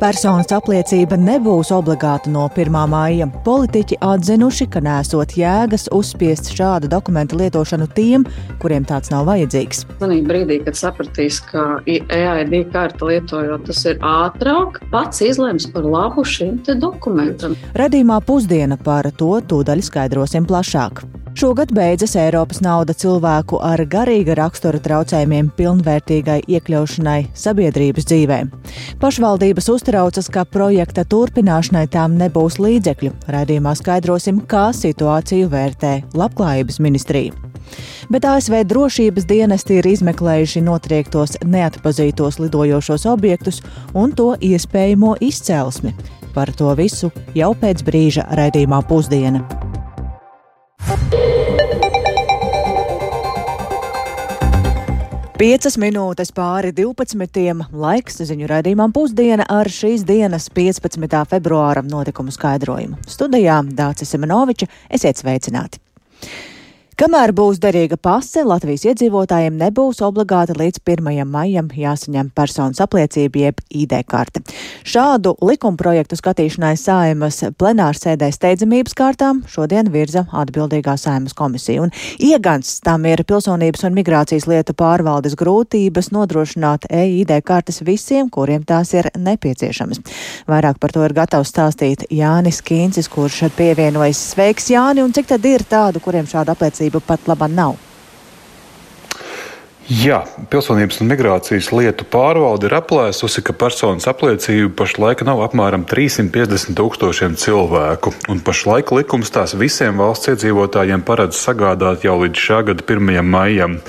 Personas apliecība nebūs obligāta no 1. māja. Politiķi atzinuši, ka nesot jēgas uzspiest šādu dokumentu lietošanu tiem, kuriem tāds nav vajadzīgs. Manī brīdī, kad sapratīs, ka EID karta lietojot, tas ir ātrāk, pats izlems par labu šim dokumentam. Radījumā pusdiena par to tūdaļ skaidrosim plašāk. Šogad beidzas Eiropas nauda cilvēku ar garīga rakstura traucējumiem pilnvērtīgai iekļaušanai sabiedrības dzīvē. Pašvaldības uztraucas, ka projekta turpināšanai tām nebūs līdzekļu. Radījumā skaidrosim, kā situāciju vērtē Labklājības ministrija. Bet ASV drošības dienesti ir izmeklējuši notriektos neatpazītos lidojošos objektus un to iespējamo izcelsmi. Par to visu jau pēc brīža raidījumā pusdiena. Piecas minūtes pāri 12. laiks ziņu raidījumam pusdiena ar šīs dienas 15. februāra notikumu skaidrojumu. Studijā Dācis Semenoviča esiet sveicināti! Kamēr būs derīga pase, Latvijas iedzīvotājiem nebūs obligāti līdz 1. maijam jāsaņem personas apliecība jeb ID karte. Šādu likumprojektu skatīšanai saimas plenārsēdē steidzamības kārtām šodien virza atbildīgā saimas komisija. Un iegans tam ir pilsonības un migrācijas lietu pārvaldes grūtības nodrošināt EID kartes visiem, kuriem tās ir nepieciešamas. Vairāk par to ir gatavs stāstīt Jānis Kīncis, kurš pievienojas. Sveiks, Jāni, un cik tad ir tādu, kuriem šāda apliecība kārtība pat laba nav. Jā, Pilsonības un migrācijas lietu pārvalde ir aplēsusi, ka personas apliecība pašlaik nav apmēram 350 tūkstošiem cilvēku, un pašlaik likums tās visiem valsts iedzīvotājiem paredz sagādāt jau līdz šā gada 1. maijam.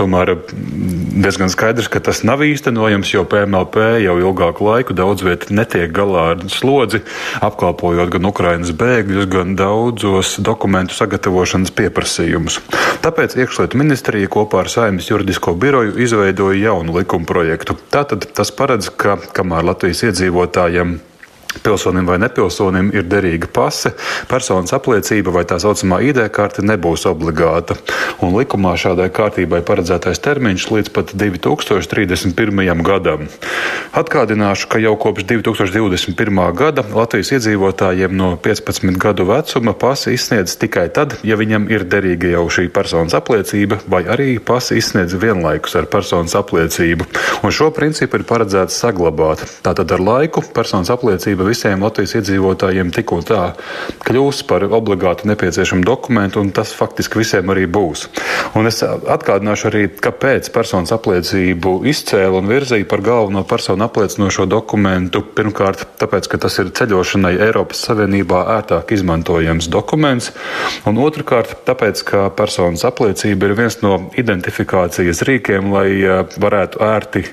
Tomēr mm, diezgan skaidrs, ka tas nav īstenojams, jo PMLP jau ilgāku laiku daudz viet netiek galā ar slodzi, apkalpojot gan Ukrainas bēgļus, gan daudzos dokumentu sagatavošanas pieprasījumus. Tāpēc iekšlietu ministrija kopā ar saimnes juridisko Juridisko biroju izveidoja jaunu likumprojektu. Tātad tas paredz, ka kamēr Latvijas iedzīvotājiem Pilsonim vai nepilsonim ir derīga pase, personas apliecība vai tā saucamā ID karte nebūs obligāta. Un likumā šādai kārtībai paredzētais termiņš līdz pat 2031. gadam. Atgādināšu, ka jau kopš 2021. gada Latvijas iedzīvotājiem no 15 gadu vecuma pasi izsniedz tikai tad, ja viņam ir derīga jau šī personas apliecība, vai arī pasi izsniedz vienlaikus ar personas apliecību. Un šo principu ir paredzēts saglabāt. Tātad ar laiku personas apliecība palīdzība visiem Latvijas iedzīvotājiem tik un tā kļūs par obligātu nepieciešamu dokumentu, un tas faktiski visiem arī būs. Un es atgādināšu arī, kāpēc personas apliecību izcēla un virzīja par galveno personu apliecinošo dokumentu. Pirmkārt, tāpēc, ka tas ir ceļošanai Eiropas Savienībā ērtāk izmantojams dokuments, un otrkārt, tāpēc, ka personas apliecība ir viens no identifikācijas rīkiem, lai eh, varētu ērti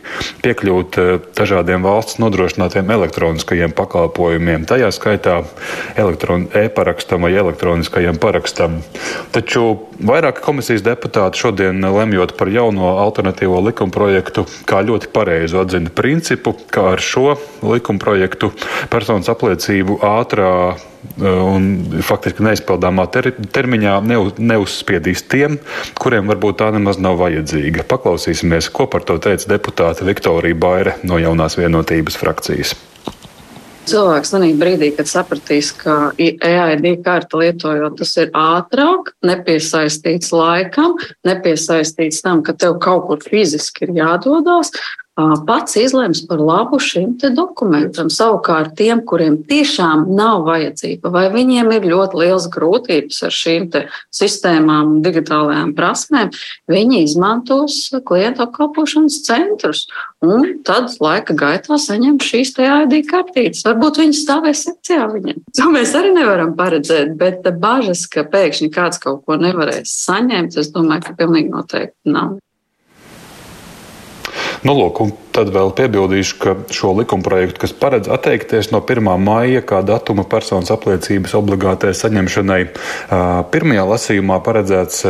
piekļūt eh, dažādiem valsts nodrošinātiem elektroniskajiem pakalpojumiem pakalpojumiem, tajā skaitā e-parakstam vai elektroniskajam parakstam. Taču vairāki komisijas deputāti šodien lemjot par jauno alternatīvo likumprojektu, kā ļoti pareizu atzina principu, ka ar šo likumprojektu personas apliecību ātrā e, un faktiski neizpildāmā ter termiņā neuzspiedīs tiem, kuriem varbūt tā nemaz nav vajadzīga. Paklausīsimies, ko par to teica deputāte Viktorija Baire no jaunās vienotības frakcijas. Cilvēks manī brīdī, kad sapratīs, ka EID karta lietojot, tas ir ātrāk, nepiesaistīts laikam, nepiesaistīts tam, ka tev kaut kur fiziski ir jādodas, pats izlems par labu šim dokumentam. Savukārt tiem, kuriem tiešām nav vajadzība, vai viņiem ir ļoti liels grūtības ar šīm sistēmām, digitālajām prasmēm, viņi izmantos klientu apkalpošanas centrus un tad laika gaitā saņem šīs te ID kartītes. Varbūt viņi stāvēs sekcijā viņiem. To mēs arī nevaram paredzēt, bet bažas, ka pēkšņi kāds kaut ko nevarēs saņemt, es domāju, ka pilnīgi noteikti nav. Nu, lūk, tad vēl piebildīšu, ka šo likumprojektu, kas paredz atteikties no 1. maija kā datuma personas apliecības obligātai saņemšanai, pirmajā lasījumā paredzēts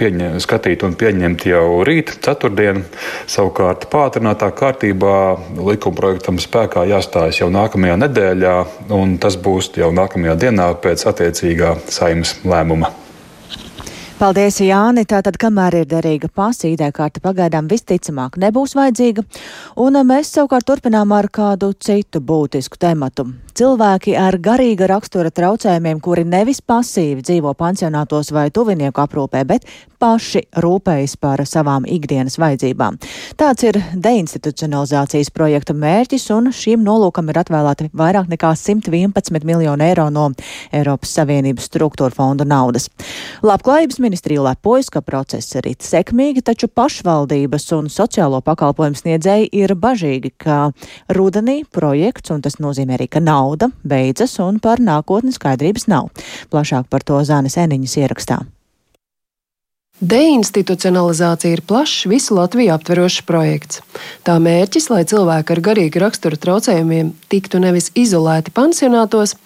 pieņem, skatīt un pieņemt jau rīt, ceturtdien. Savukārt pātrinātā kārtībā likumprojektam spēkā jāstājas jau nākamajā nedēļā, un tas būs jau nākamajā dienā pēc attiecīgā saimas lēmuma. Paldies, Jāni. Tātad, kamēr ir derīga pasa, ID kārta pagaidām visticamāk nebūs vajadzīga, un mēs savukārt turpinām ar kādu citu būtisku tematu. Cilvēki ar garīga rakstura traucējumiem, kuri nevis pasīvi dzīvo pansionātos vai tuvinieku aprūpē, bet paši rūpējas par savām ikdienas vajadzībām. Tāds ir deinstitucionalizācijas projekta mērķis, un šīm nolūkam ir atvēlēti vairāk nekā 111 miljonu eiro no Eiropas Savienības struktūra fonda naudas. Labklājības ministrija lepojas, ka process ir sekmīgi, taču pašvaldības un sociālo pakalpojumu sniedzēji ir bažīgi, ka rudenī projekts, un tas nozīmē arī, ka nauda beidzas un par nākotni skaidrības nav. Plašāk par to Zānes Eniņas ierakstā. Deinstitucionalizācija ir plašs, visu Latviju aptverošs projekts. Tā mērķis, lai cilvēki ar garīgu raksturu traucējumiem tiktu nevis izolēti pansionātos,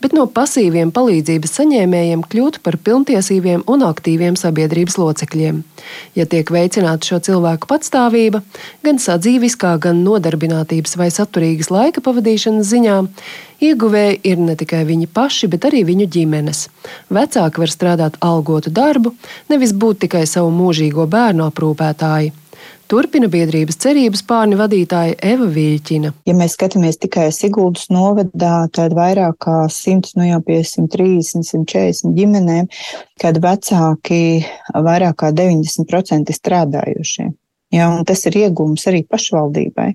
bet no pasīviem palīdzības saņēmējiem kļūtu par pilntiesīgiem un aktīviem sabiedrības locekļiem. Ja tiek veicināta šo cilvēku patstāvība, gan sadzīviskā, gan nodarbinātības vai saturīgas laika pavadīšanas ziņā, Ieguvēji ir ne tikai viņi paši, bet arī viņu ģimenes. Vecāki var strādāt algotu darbu, nevis būt tikai savu mūžīgo bērnu aprūpētāji. Turpina biedrības cerības pārni vadītāja Eva Vīļķina. Ja mēs skatāmies tikai Siguldas novadā, tad vairāk kā 100, nu jau pie 130, 140 ģimenēm, kad vecāki vairāk kā 90% strādājušie. Ja, tas ir iegūms arī pašvaldībai.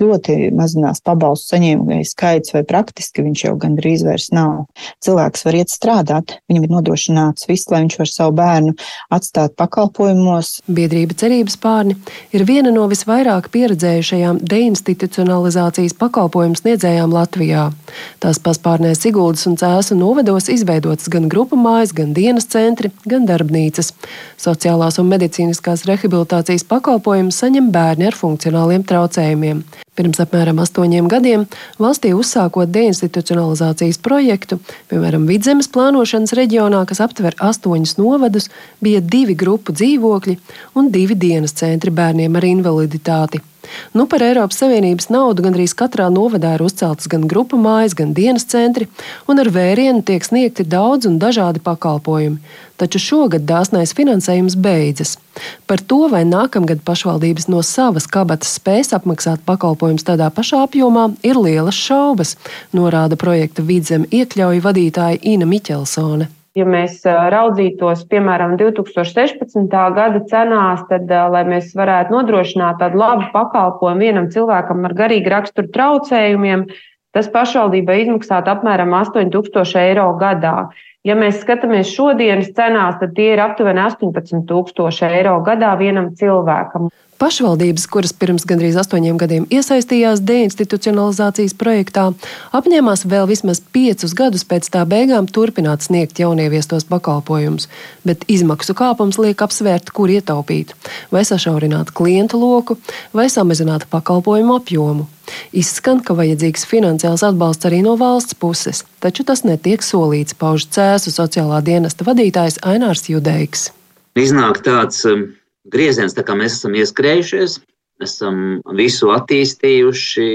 Ļoti mazinās pabalstu saņēmēju skaits, vai praktiski viņš jau gandrīz vairs nav. Cilvēks var iet strādāt, viņam ir nodrošināts viss, lai viņš var savu bērnu atstāt pakalpojumos. Biedrība cerības pārni ir viena no visvairāk pieredzējušajām deinstitucionalizācijas pakalpojumu sniedzējām Latvijā. Tās paspārnē Siguldas un Cēsu novedos izveidotas gan grupu mājas, gan dienas centri, gan darbnīcas. Sociālās un medicīniskās rehabilitācijas pakalpojumi pakalpojumu saņem bērni ar funkcionāliem traucējumiem. Pirms apmēram astoņiem gadiem valstī uzsākot deinstitucionalizācijas projektu, piemēram, Vidzemes plānošanas reģionā, kas aptver astoņus novadus, bija divi grupu dzīvokļi un divi dienas centri bērniem ar invaliditāti. Nu, par Eiropas Savienības naudu gandrīz katrā novadā ir uzceltas gan grupu mājas, gan dienas centri, un ar vērienu tiek sniegti daudz un dažādi pakalpojumi. Taču šogad dāsnais finansējums beidzas. Par to, vai nākamgad pašvaldības no savas kabatas spēs apmaksāt pakalpojumus tādā pašā apjomā, ir lielas šaubas, norāda projekta vidzem iekļauju vadītāja Ina Miķelsone. Ja mēs raudzītos, piemēram, 2016. gada cenās, tad, lai mēs varētu nodrošināt tādu labu pakalpojumu vienam cilvēkam ar garīgu raksturu traucējumiem, tas pašvaldībai izmaksātu apmēram 8000 eiro gadā. Ja mēs skatāmies šodienas cenās, tad tie ir aptuveni 18,000 eiro gadā vienam cilvēkam. Pašvaldības, kuras pirms gandrīz astoņiem gadiem iesaistījās deinstitucionalizācijas projektā, apņēmās vēl vismaz piecus gadus pēc tā beigām turpināt sniegt jaunieviestos pakalpojumus, bet izmaksu kāpums liek apsvērt, kur ietaupīt, vai sašaurināt klientu loku, vai samazināt pakalpojumu apjomu. Izskan, ka vajadzīgs finansiāls atbalsts arī no valsts puses, taču tas netiek solīts, pauž cēsu sociālā dienesta vadītājs Ainārs Judeiks. Iznāk tāds um, grieziens, tā kā mēs esam ieskrējušies, esam visu attīstījuši,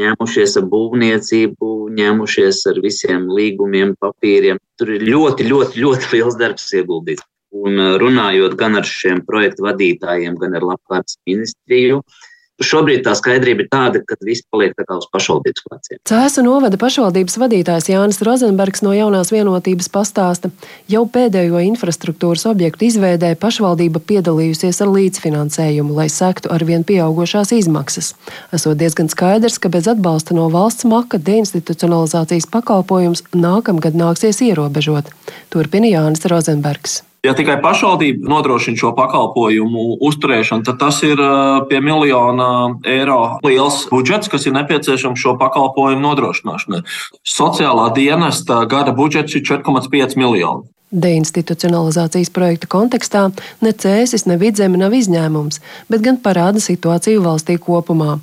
ņēmušies ar būvniecību, ņēmušies ar visiem līgumiem, papīriem. Tur ir ļoti, ļoti, ļoti liels darbs ieguldīts. Un runājot gan ar šiem projektu vadītājiem, gan ar labklājības ministriju, uh, Šobrīd tā skaidrība ir tāda, ka viss paliek tā kā uz pašvaldības pleciem. Cēsu novada pašvaldības vadītājs Jānis Rozenbergs no jaunās vienotības pastāsta, jau pēdējo infrastruktūras objektu izveidē pašvaldība piedalījusies ar līdzfinansējumu, lai sektu ar vien pieaugušās izmaksas. Esot diezgan skaidrs, ka bez atbalsta no valsts maka deinstitucionalizācijas pakalpojums nākamgad nāksies ierobežot. Turpina Jānis Rozenbergs. Ja tikai pašvaldība nodrošina šo pakalpojumu uzturēšanu, tad tas ir pie miljona eiro liels budžets, kas ir nepieciešams šo pakalpojumu nodrošināšanai. Sociālā dienesta gada budžets ir 4,5 miljoni. Deinstitucionalizācijas projekta kontekstā ne cēsis, ne vidzeme nav izņēmums, bet gan parāda situāciju valstī kopumā.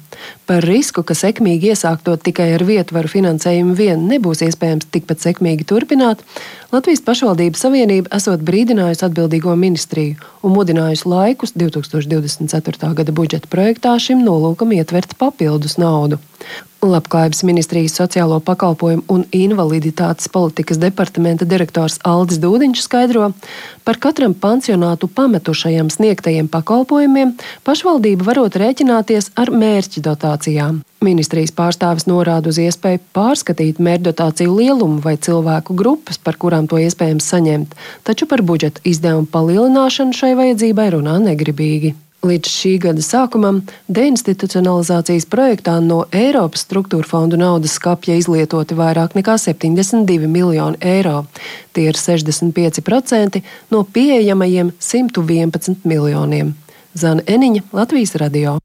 Par risku, ka sekmīgi iesāktot tikai ar vietvaru finansējumu vien nebūs iespējams tikpat sekmīgi turpināt, Latvijas pašvaldības savienība esot brīdinājusi atbildīgo ministriju un mudinājusi laikus 2024. gada budžeta projektā šim nolūkam ietvert papildus naudu. Labklājības ministrijas sociālo pakalpojumu un invaliditātes politikas departamenta direktors Aldis Dūdiņš skaidro, par katram pansionātu pametušajam sniegtajiem pakalpojumiem pašvaldība varot rēķināties ar mērķa dotācijām. Ministrijas pārstāvis norāda uz iespēju pārskatīt mērķdotāciju lielumu vai cilvēku grupas, par kurām to iespējams saņemt, taču par budžeta izdevumu palielināšanu šai vajadzībai runā negribīgi. Līdz šī gada sākumam deinstitucionalizācijas projektā no Eiropas struktūra fondu naudas skapja izlietoti vairāk nekā 72 miljoni eiro. Tie ir 65% no pieejamajiem 111 miljoniem. Zana Eniņa, Latvijas radio.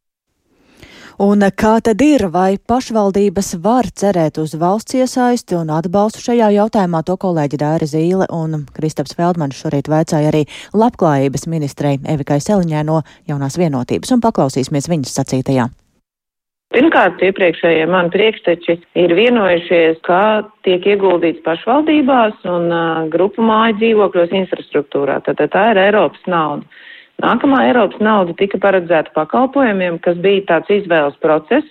Un kā tad ir, vai pašvaldības var cerēt uz valsts iesaisti un atbalstu šajā jautājumā? To kolēģi Dāra Zīle un Kristaps Feldmanis šorīt vaicāja arī labklājības ministrei Evikai Seliņai no jaunās vienotības un paklausīsimies viņas sacītajā. Pirmkārt, iepriekšējie mani priekšteči ir vienojušies, ka tiek ieguldīts pašvaldībās un uh, grupu māju dzīvokļos infrastruktūrā. Tātad tā ir Eiropas nauda. Nākamā Eiropas nauda tika paredzēta pakalpojumiem, kas bija tāds izvēles process,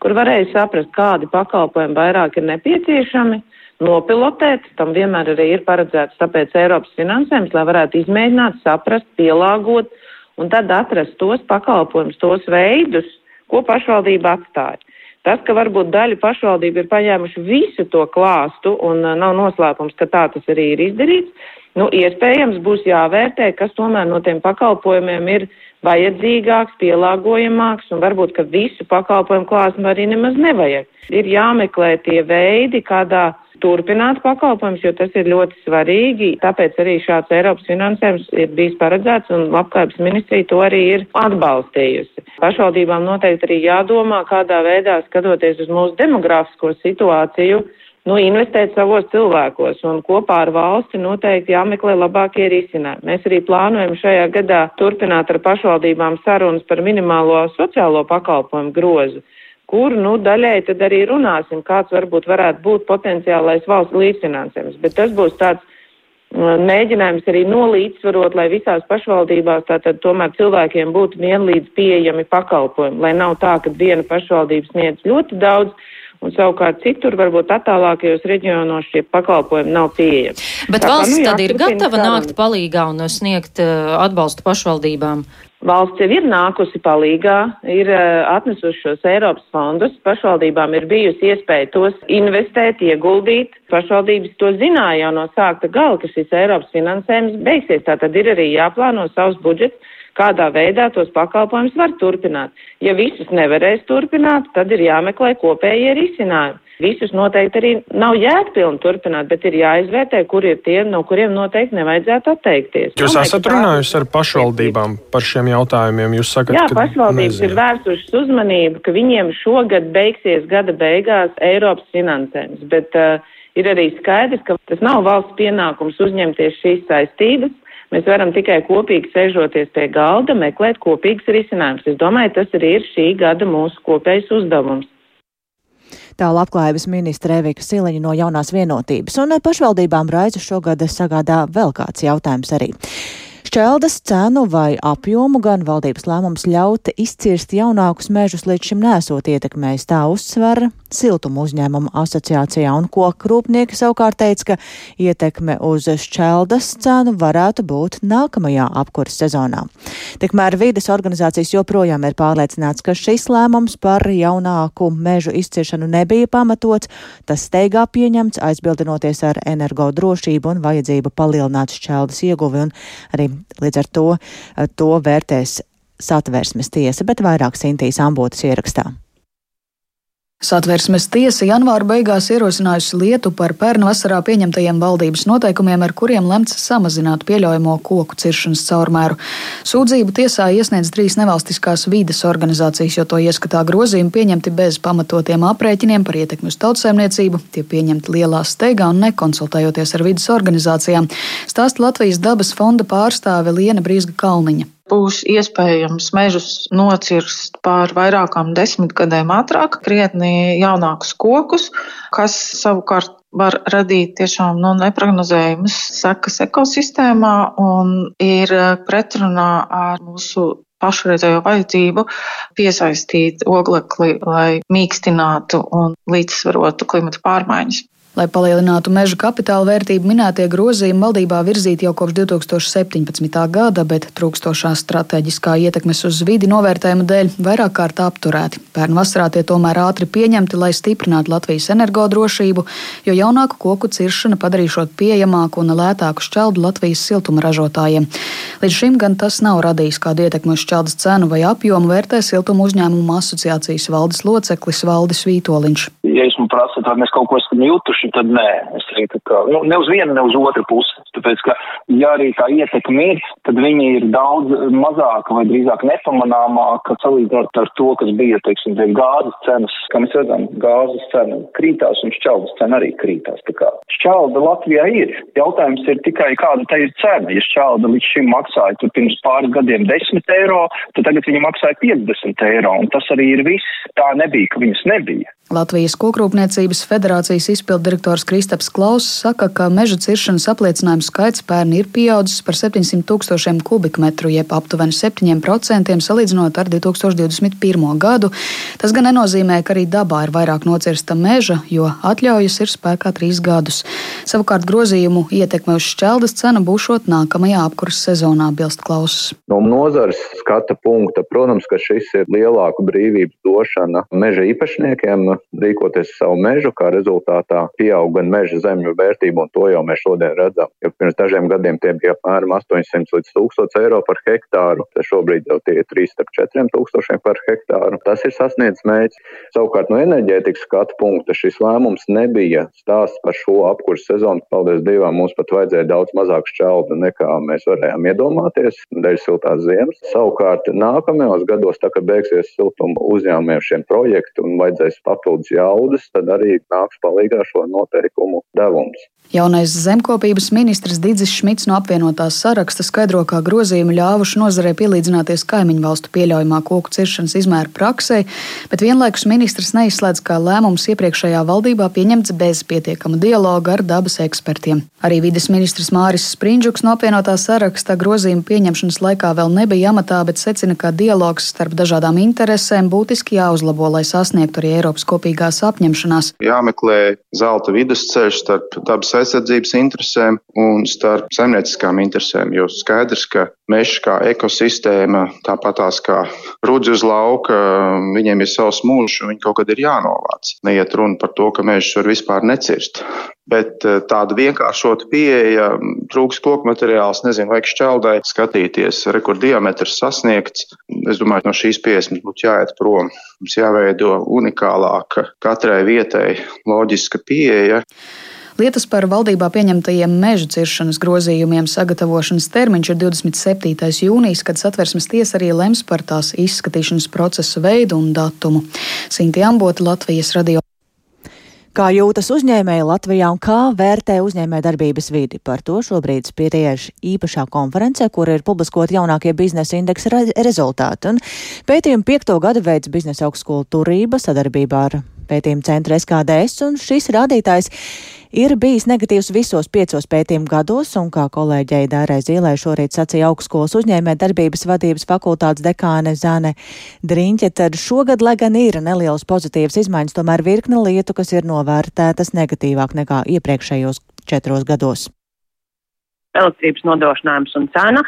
kur varēja saprast, kādi pakalpojumi vairāk ir nepieciešami, nopilotēt, tam vienmēr arī ir paredzēts tāpēc Eiropas finansējums, lai varētu izmēģināt, saprast, pielāgot un tad atrast tos pakalpojumus, tos veidus, ko pašvaldība atstāja. Tas, ka varbūt daļa pašvaldība ir paņēmuši visu to klāstu un uh, nav noslēpums, ka tā tas arī ir izdarīts, nu, iespējams būs jāvērtē, kas tomēr no tiem pakalpojumiem ir vajadzīgāks, pielāgojamāks, un varbūt, ka visu pakalpojumu klāstu arī nemaz nevajag. Ir jāmeklē tie veidi, kādā turpināt pakalpojumus, jo tas ir ļoti svarīgi. Tāpēc arī šāds Eiropas finansējums ir bijis paredzēts, un labklājības ministrija to arī ir atbalstījusi. Pašvaldībām noteikti arī jādomā, kādā veidā skatoties uz mūsu demografisko situāciju, nu, investēt savos cilvēkos un kopā ar valsti noteikti jāmeklē labākie risinājumi. Mēs arī plānojam šajā gadā turpināt ar pašvaldībām sarunas par minimālo sociālo pakalpojumu grozu kur, nu, daļai tad arī runāsim, kāds varbūt varētu būt potenciālais valsts līdzfinansējums. Bet tas būs tāds mēģinājums arī nolīdzsvarot, lai visās pašvaldībās tātad tomēr cilvēkiem būtu vienlīdz pieejami pakalpojumi, lai nav tā, ka viena pašvaldība sniedz ļoti daudz, un savukārt citur, varbūt attālākajos reģionos, šie pakalpojumi nav pieejami. Bet Tā, valsts nu, jā, tad ir gatava nākt palīgā un sniegt uh, atbalstu pašvaldībām? Valsts jau ir nākusi palīgā, ir uh, atnesuši šos Eiropas fondus, pašvaldībām ir bijusi iespēja tos investēt, ieguldīt. Pašvaldības to zināja jau no sākta gala, ka šis Eiropas finansējums beigsies. Tātad ir arī jāplāno savs budžets kādā veidā tos pakalpojumus var turpināt. Ja visus nevarēs turpināt, tad ir jāmeklē kopējie risinājumi. Visus noteikti arī nav jēgpilni turpināt, bet ir jāizvērtē, kur ir tie, no kuriem noteikti nevajadzētu atteikties. Jūs Domāju, esat runājusi ar pašvaldībām par šiem jautājumiem? Jūs sakat, Jā, pašvaldības nezinu. ir vērsušas uzmanību, ka viņiem šogad beigsies gada beigās Eiropas finansējums, bet uh, ir arī skaidrs, ka tas nav valsts pienākums uzņemties šīs saistības. Mēs varam tikai kopīgi sēžoties pie galda, meklēt kopīgas risinājumus. Es domāju, tas arī ir šī gada mūsu kopējs uzdevums. Tā labklājības ministra Evika Siliņa no jaunās vienotības, un pašvaldībām raizu šogad sagādā vēl kāds jautājums arī. Šķeldas cenu vai apjomu gan valdības lēmums ļaut izcirst jaunākus mežus līdz šim nesot ietekmējis tā uzsvera siltumu uzņēmumu asociācijā, un koku rūpnieki savukārt teica, ka ietekme uz šķeldas cenu varētu būt nākamajā apkuras sezonā. Tikmēr vides organizācijas joprojām ir pārliecināts, ka šis lēmums par jaunāku mežu izciršanu nebija pamatots, tas steigā pieņemts, aizbildinoties ar energodrošību un vajadzību palielināt šķeldas ieguvi, un arī līdz ar to to vērtēs satversmes tiesa, bet vairāk Sintīs ambotas ierakstā. Satversmes tiesa janvāra beigās ierosinājusi lietu par pērnu vasarā pieņemtajiem valdības noteikumiem, ar kuriem lemts samazināt pieļaujamo koku ciršanas caurmēru. Sūdzību tiesā iesniedz trīs nevalstiskās vides organizācijas, jo to ieskatā grozījumi pieņemti bez pamatotiem aprēķiniem par ietekmi uz tautsēmniecību, tie pieņemti lielā steigā un nekonsultējoties ar vides organizācijām. Stāsta Latvijas dabas fonda pārstāve Liena Brīsga Kalniņa būs iespējams mežus nocirst pār vairākām desmitgadēm ātrāk, krietni jaunākus kokus, kas savukārt var radīt tiešām nu, neprognozējumas sekas ekosistēmā un ir pretrunā ar mūsu pašreizējo vajadzību piesaistīt oglekli, lai mīkstinātu un līdzsvarotu klimata pārmaiņas. Lai palielinātu meža kapitāla vērtību, minētie grozījumi valdībā virzīti jau kopš 2017. gada, bet trūkstošā strateģiskā ietekmes uz vidi novērtējuma dēļ vairāk kārt apturēti. Pērn vasarā tie tomēr ātri pieņemti, lai stiprinātu Latvijas energodrošību, jo jaunāku koku ciršana padarīšot pieejamāku un lētāku šķeldu Latvijas siltuma ražotājiem. Līdz šim gan tas nav radījis kādu ietekmi uz šķeldas cenu vai apjomu, vērtē siltuma uzņēmumu asociācijas valdes loceklis Valdis Vītoliņš. Ja jūs man prasat, vai mēs kaut ko esam jutuši, tieši tad nē. Es teiktu, ka nu, ne uz vienu, ne uz otru pusi. Tāpēc, ka, ja arī tā ietekme ir, tad viņi ir daudz mazāka vai drīzāk nepamanāmāka salīdzinot ar to, kas bija, teiksim, tie gāzes cenas. Kā mēs redzam, gāzes cena krītās un šķeldas cena arī krītās. Tā kā šķelda Latvijā ir. Jautājums ir tikai, kāda tā ir cena. Ja šķelda līdz šim maksāja tur pirms pāris gadiem 10 eiro, tad tagad viņa maksāja 50 eiro. Un tas arī ir viss. Tā nebija, ka viņas nebija. Latvijas Kokrūpniecības federācijas izpildirektors Kristaps Klauss saka, ka meža ciršanas apliecinājumu skaits pērn ir pieaudzis par 700 tūkstošiem kubikmetru, jeb aptuveni 7% salīdzinot ar 2021. gadu. Tas gan nenozīmē, ka arī dabā ir vairāk nocirsta meža, jo atļaujas ir spēkā trīs gadus. Savukārt grozījumu ietekme uz šķeldas cenu būšot nākamajā apkurses sezonā, bilst Klauss. No nozares skata punkta, protams, ka šis ir lielāku brīvības došana meža īpašniekiem rīkoties savu mežu, kā rezultātā pieaug gan meža zemju vērtība, un to jau mēs šodien redzam. Jo pirms dažiem gadiem tie bija apmēram 800 līdz 1000 eiro par hektāru, tad šobrīd jau tie ir 3-4 tūkstošiem par hektāru. Tas ir sasniedzis mērķis. Savukārt no enerģētikas skatu punkta šis lēmums nebija stāsts par šo apkursu sezonu. Paldies Dievam, mums pat vajadzēja daudz mazāk šķeldu nekā mēs varējām iedomāties dēļ siltās ziemas. Savukārt nākamajos gados, tā kā beigsies siltuma uzņēmumiem šiem projekti un vajadzēs papildus jaudas, tad arī nāks palīgā šo noteikumu devums. Jaunais zemkopības ministrs Digis Šmits no apvienotās saraksta skaidro, kā grozījumi ļāvuši nozarei pielīdzināties kaimiņu valstu pieļaujamā koku ciršanas izmēra praksē, bet vienlaikus ministrs neizslēdz, ka lēmums iepriekšējā valdībā pieņemts bez pietiekama dialoga ar dabas ekspertiem. Arī vides ministrs Māris Sprindžuks no apvienotā saraksta grozījuma pieņemšanas laikā vēl nebija amatā, bet secina, ka dialogs starp dažādām interesēm būtiski jāuzlabo, lai sasniegtu arī Eiropas kopīgās apņemšanās. Jāmeklē zelta vidusceļš starp dabas aizsardzības interesēm un starp saimnieciskām interesēm. Jo skaidrs, ka mežs kā ekosistēma, tāpatās kā rudzi uz lauka, viņiem ir savs mūžs un viņi kaut kad ir jānovāc. Neiet runa par to, ka mežs var vispār necirst. Bet eh, tāda vienkāršota pieeja, trūks koku materiāls, nezinu, vajag šķeldai skatīties, rekorddiametrs sasniegts. Es domāju, no šīs pieejas mums būtu jāiet prom. Mums jāveido unikālāka katrai vietai loģiska pieeja. Lietas par valdībā pieņemtajiem meža ciršanas grozījumiem sagatavošanas termiņš ir 27. jūnijas, kad satversmes tiesa arī lems par tās izskatīšanas procesa veidu un datumu. Sinti Ambota, Latvijas radio. Kā jūtas uzņēmēji Latvijā un kā vērtē uzņēmē darbības vidi? Par to šobrīd spriež īpašā konferencē, kur ir publiskot jaunākie biznesa indeksa re rezultāti. Un pētījumu piekto gadu veids biznesa augstskola turība sadarbībā ar pētījumu centru SKDS, un šis rādītājs ir bijis negatīvs visos piecos pētījumu gados, un kā kolēģei Dārai Zīlē šorīt sacīja augstskolas uzņēmē darbības vadības fakultātes dekāne Zane Driņķe, tad šogad, lai gan ir nelielas pozitīvas izmaiņas, tomēr virkne lietu, kas ir novērtētas negatīvāk nekā iepriekšējos četros gados. Elektrības nodrošinājums un cena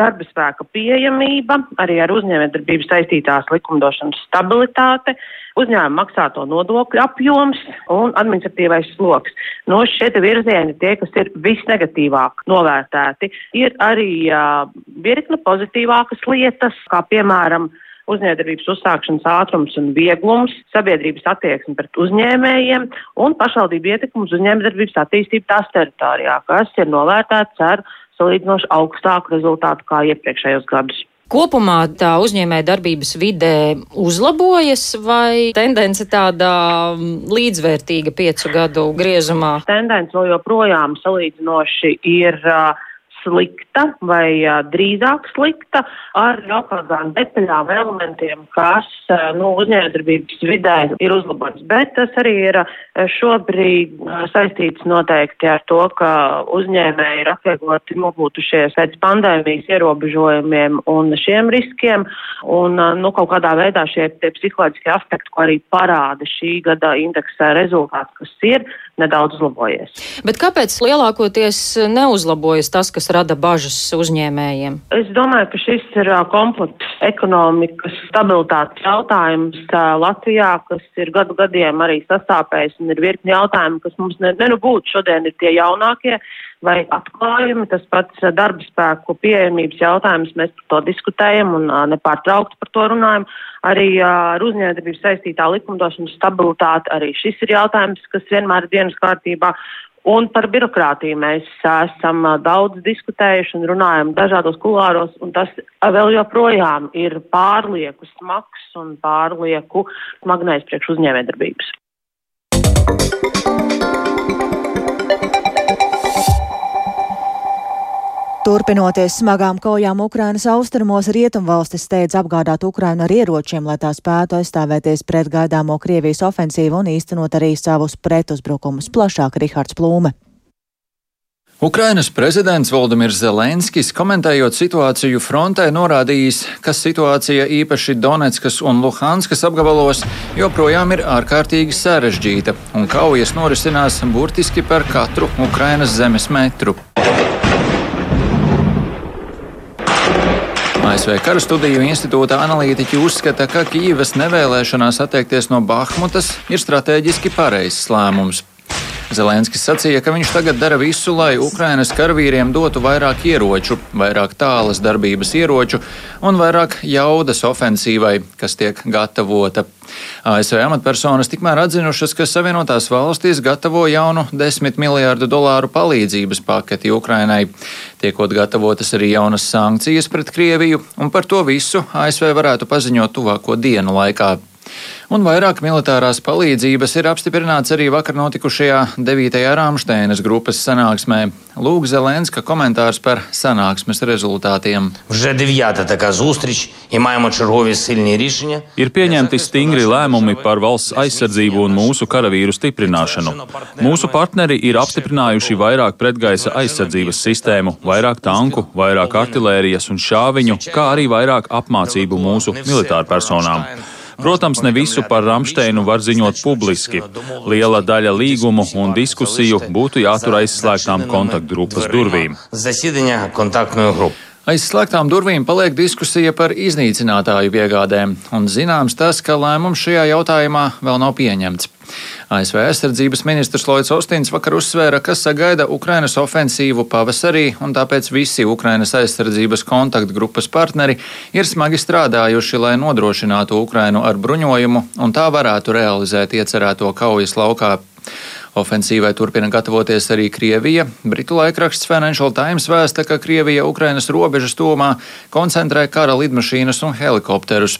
darba spēka pieejamība, arī ar uzņēmējdarbību saistītās likumdošanas stabilitāte, uzņēmuma maksāto nodokļu apjoms un administratīvais sloks. No šie virzieni tie, kas ir visnegatīvāk novērtēti, ir arī uh, virkne pozitīvākas lietas, kā piemēram uzņēmējdarbības uzsākšanas ātrums un vieglums, sabiedrības attieksme pret uzņēmējiem un pašvaldību ietekmi uz uzņēmējdarbības attīstību tās teritorijā, kas ir novērtēts ar salīdzinoši augstāku rezultātu kā iepriekšējos gadus. Kopumā tā uzņēmēja darbības vidē uzlabojas vai tendence tāda līdzvērtīga piecu gadu griezumā? Tendence vēl joprojām salīdzinoši ir uh, slikta vai drīzāk slikta ar jau kādām detaļām, elementiem, kas nu, uzņēmējdarbības vidē ir uzlabots. Bet tas arī ir šobrīd saistīts noteikti ar to, ka uzņēmēji ir atviegloti nobūtušies pēc pandēmijas ierobežojumiem un šiem riskiem. Un, nu, kaut kādā veidā šie psiholoģiskie aspekti, ko arī parāda šī gada indeksa rezultāts, kas ir nedaudz uzlabojies. Bet kāpēc lielākoties neuzlabojas tas, kas rada bažas uzņēmējiem? Es domāju, ka šis ir komplekss ekonomikas stabilitātes jautājums Latvijā, kas ir gadu gadiem arī sastāpējis un ir virkni jautājumu, kas mums ne, ne nu būtu šodien ir tie jaunākie vai atklājumi, tas pats darba spēku pieejamības jautājums, mēs par to diskutējam un nepārtraukti par to runājam. Arī ar uzņēmējdarbību saistītā likumdošanas stabilitāte, arī šis ir jautājums, kas vienmēr ir dienas kārtībā. Un par birokrātiju mēs esam daudz diskutējuši un runājam dažādos kulāros, un tas vēl joprojām ir pārlieku smags un pārlieku smagnējs priekš uzņēmējdarbības. Turpinoties smagām kaujām Ukrainas austrumos, rietumvalstis steidz apgādāt Ukrainu ar ieročiem, lai tā spētu aizstāvēties pret gaidāmo Krievijas ofensīvu un īstenot arī savus pretuzbrukumus. Plašāk Rihards Plūme. Ukrainas prezidents Valdemirs Zelenskis, komentējot situāciju frontē, norādījis, ka situācija īpaši Donetskas un Luhanskas apgabalos joprojām ir ārkārtīgi sarežģīta, un kaujas norisinās burtiski par katru Ukrainas zemes metru. ASV Kara studiju institūta analītiķi uzskata, ka Kīivas nevēlēšanās atteikties no Bahmutas ir strateģiski pareizs lēmums. Zelenskis sacīja, ka viņš tagad dara visu, lai Ukrainas karavīriem dotu vairāk ieroču, vairāk tālas darbības ieroču un vairāk jaudas ofensīvai, kas tiek gatavota. ASV amatpersonas tikmēr atzinušas, ka Savienotās valstīs gatavo jaunu 10 miljārdu dolāru palīdzības paketi Ukrainai. Tiekot gatavotas arī jaunas sankcijas pret Krieviju, un par to visu ASV varētu paziņot tuvāko dienu laikā. Un vairāk militārās palīdzības ir apstiprināts arī vakar notikušajā 9. Rāmsteinas grupas sanāksmē. Lūk, Zelenska komentārs par sanāksmes rezultātiem. Ir pieņemti stingri lēmumi par valsts aizsardzību un mūsu karavīru stiprināšanu. Mūsu partneri ir apstiprinājuši vairāk pretgaisa aizsardzības sistēmu, vairāk tanku, vairāk artilērijas un šāviņu, kā arī vairāk apmācību mūsu militārpersonām. Protams, ne visu par Ramsteinu var ziņot publiski. Liela daļa līgumu un diskusiju būtu jātur aizslēgtām kontaktgrupas durvīm. Aiz slēgtām durvīm paliek diskusija par iznīcinātāju piegādēm, un zināms tas, ka lēmums šajā jautājumā vēl nav pieņemts. ASV aizsardzības ministrs Lloyds Ostins vakar uzsvēra, ka sagaida Ukrainas ofensīvu pavasarī, un tāpēc visi Ukrainas aizsardzības kontaktgrupas partneri ir smagi strādājuši, lai nodrošinātu Ukrainu ar bruņojumu, un tā varētu realizēt iecerēto kaujas laukā Ofensīvai turpina gatavoties arī Krievija. Britu laikraksts Financial Times vēsta, ka Krievija Ukrainas robežas tomā koncentrē kara lidmašīnas un helikopterus.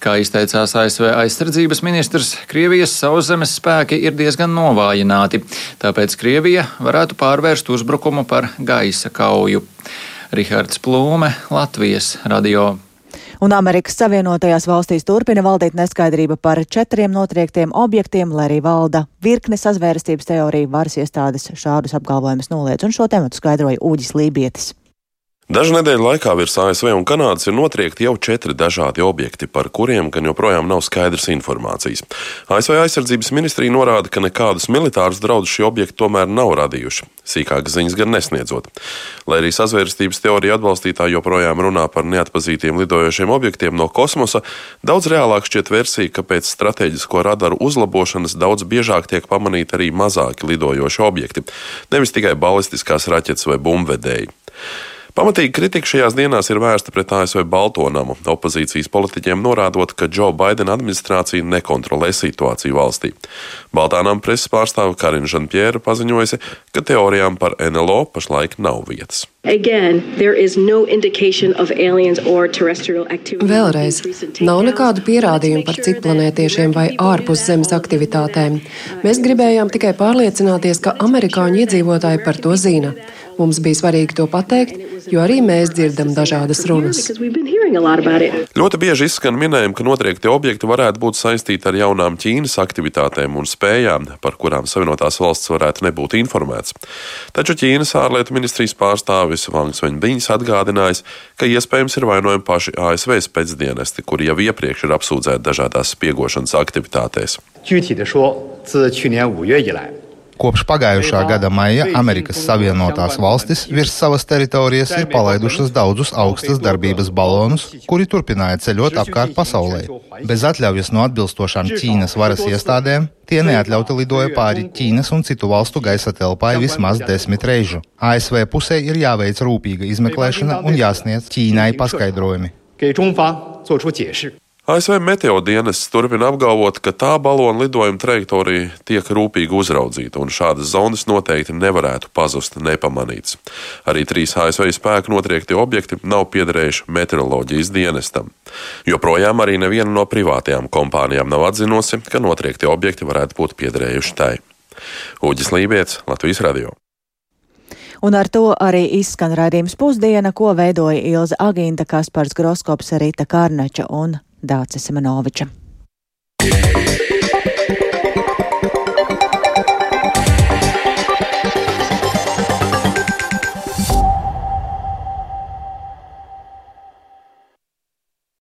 Kā izteicās ASV aizsardzības ministrs, Krievijas sauszemes spēki ir diezgan novājināti, tāpēc Krievija varētu pārvērst uzbrukumu par gaisa kauju. Rihards Plūme, Latvijas radio un Amerikas Savienotajās valstīs turpina valdīt neskaidrība par četriem notriektiem objektiem, lai arī valda virkne sazvērestības teorija varas iestādes šādus apgalvojumus noliedz, un šo tematu skaidroja Ūģis Lībietis. Dažu nedēļu laikā virs ASV un Kanādas ir notriekti jau četri dažādi objekti, par kuriem gan joprojām nav skaidras informācijas. ASV aizsardzības ministrija norāda, ka nekādus militārus draudus šie objekti tomēr nav radījuši, sīkākas ziņas gan nesniedzot. Lai arī sazvērstības teorija atbalstītāji joprojām runā par neatpazītiem lidojošiem objektiem no kosmosa, daudz reālāk šķiet versija, ka pēc strateģisko radaru uzlabošanas daudz biežāk tiek pamanīti arī mazāki lidojoši objekti, nevis tikai balistiskās raķetes vai bumbvedēji. Pamatīgi kritika šajās dienās ir vērsta pret ASV Baltonamu, opozīcijas politiķiem norādot, ka Džo Baidena administrācija nekontrolē situāciju valstī. Baltānam preses pārstāve Karina Žanpjēra paziņojusi, ka teorijām par NLO pašlaik nav vietas. Again, no Vēlreiz, nav nekādu pierādījumu par citplanētiešiem vai ārpus Zemes aktivitātēm. Mēs gribējām tikai pārliecināties, ka amerikāņu iedzīvotāji par to zina. Mums bija svarīgi to pateikt, jo arī mēs dzirdam dažādas runas. Ļoti bieži izskan minējumi, ka notriekti objekti varētu būt saistīti ar jaunām Ķīnas aktivitātēm un spējām, par kurām Savienotās valsts varētu nebūt informēts. Taču Ķīnas ārlietu ministrijas pārstāvis Vangs Veņbiņš atgādinājis, ka iespējams ir vainojami paši ASV spēcdienesti, kuri jau iepriekš ir apsūdzēti dažādās spiegošanas aktivitātēs. 具体的说，自去年五月以来， Kopš pagājušā gada maija Amerikas Savienotās valstis virs savas teritorijas ir palaidušas daudzus augstas darbības balonus, kuri turpināja ceļot apkārt pasaulē. Bez atļaujas no atbilstošām Ķīnas varas iestādēm tie neatļauti lidoja pāri Ķīnas un citu valstu gaisa telpai vismaz desmit reižu. ASV pusē ir jāveic rūpīga izmeklēšana un jāsniedz Ķīnai paskaidrojumi. 给中方作出解释。 ASV meteo dienests turpina apgalvot, ka tā balona lidojuma trajektorija tiek rūpīgi uzraudzīta, un šādas zonas noteikti nevarētu pazust nepamanīts. Arī trīs ASV spēku notriekti objekti nav piederējuši meteoroloģijas dienestam. Joprojām arī neviena no privātajām kompānijām nav atzinusi, ka notriekti objekti varētu būt piederējuši tai. Uģis Lībijams, Latvijas Radio. Un ar to arī izskan raidījums pusdiena, ko veidoja Ilza Agīnta, Kaspars Groskops, Rīta Kārnača un Dācis Semenoviča. Yeah.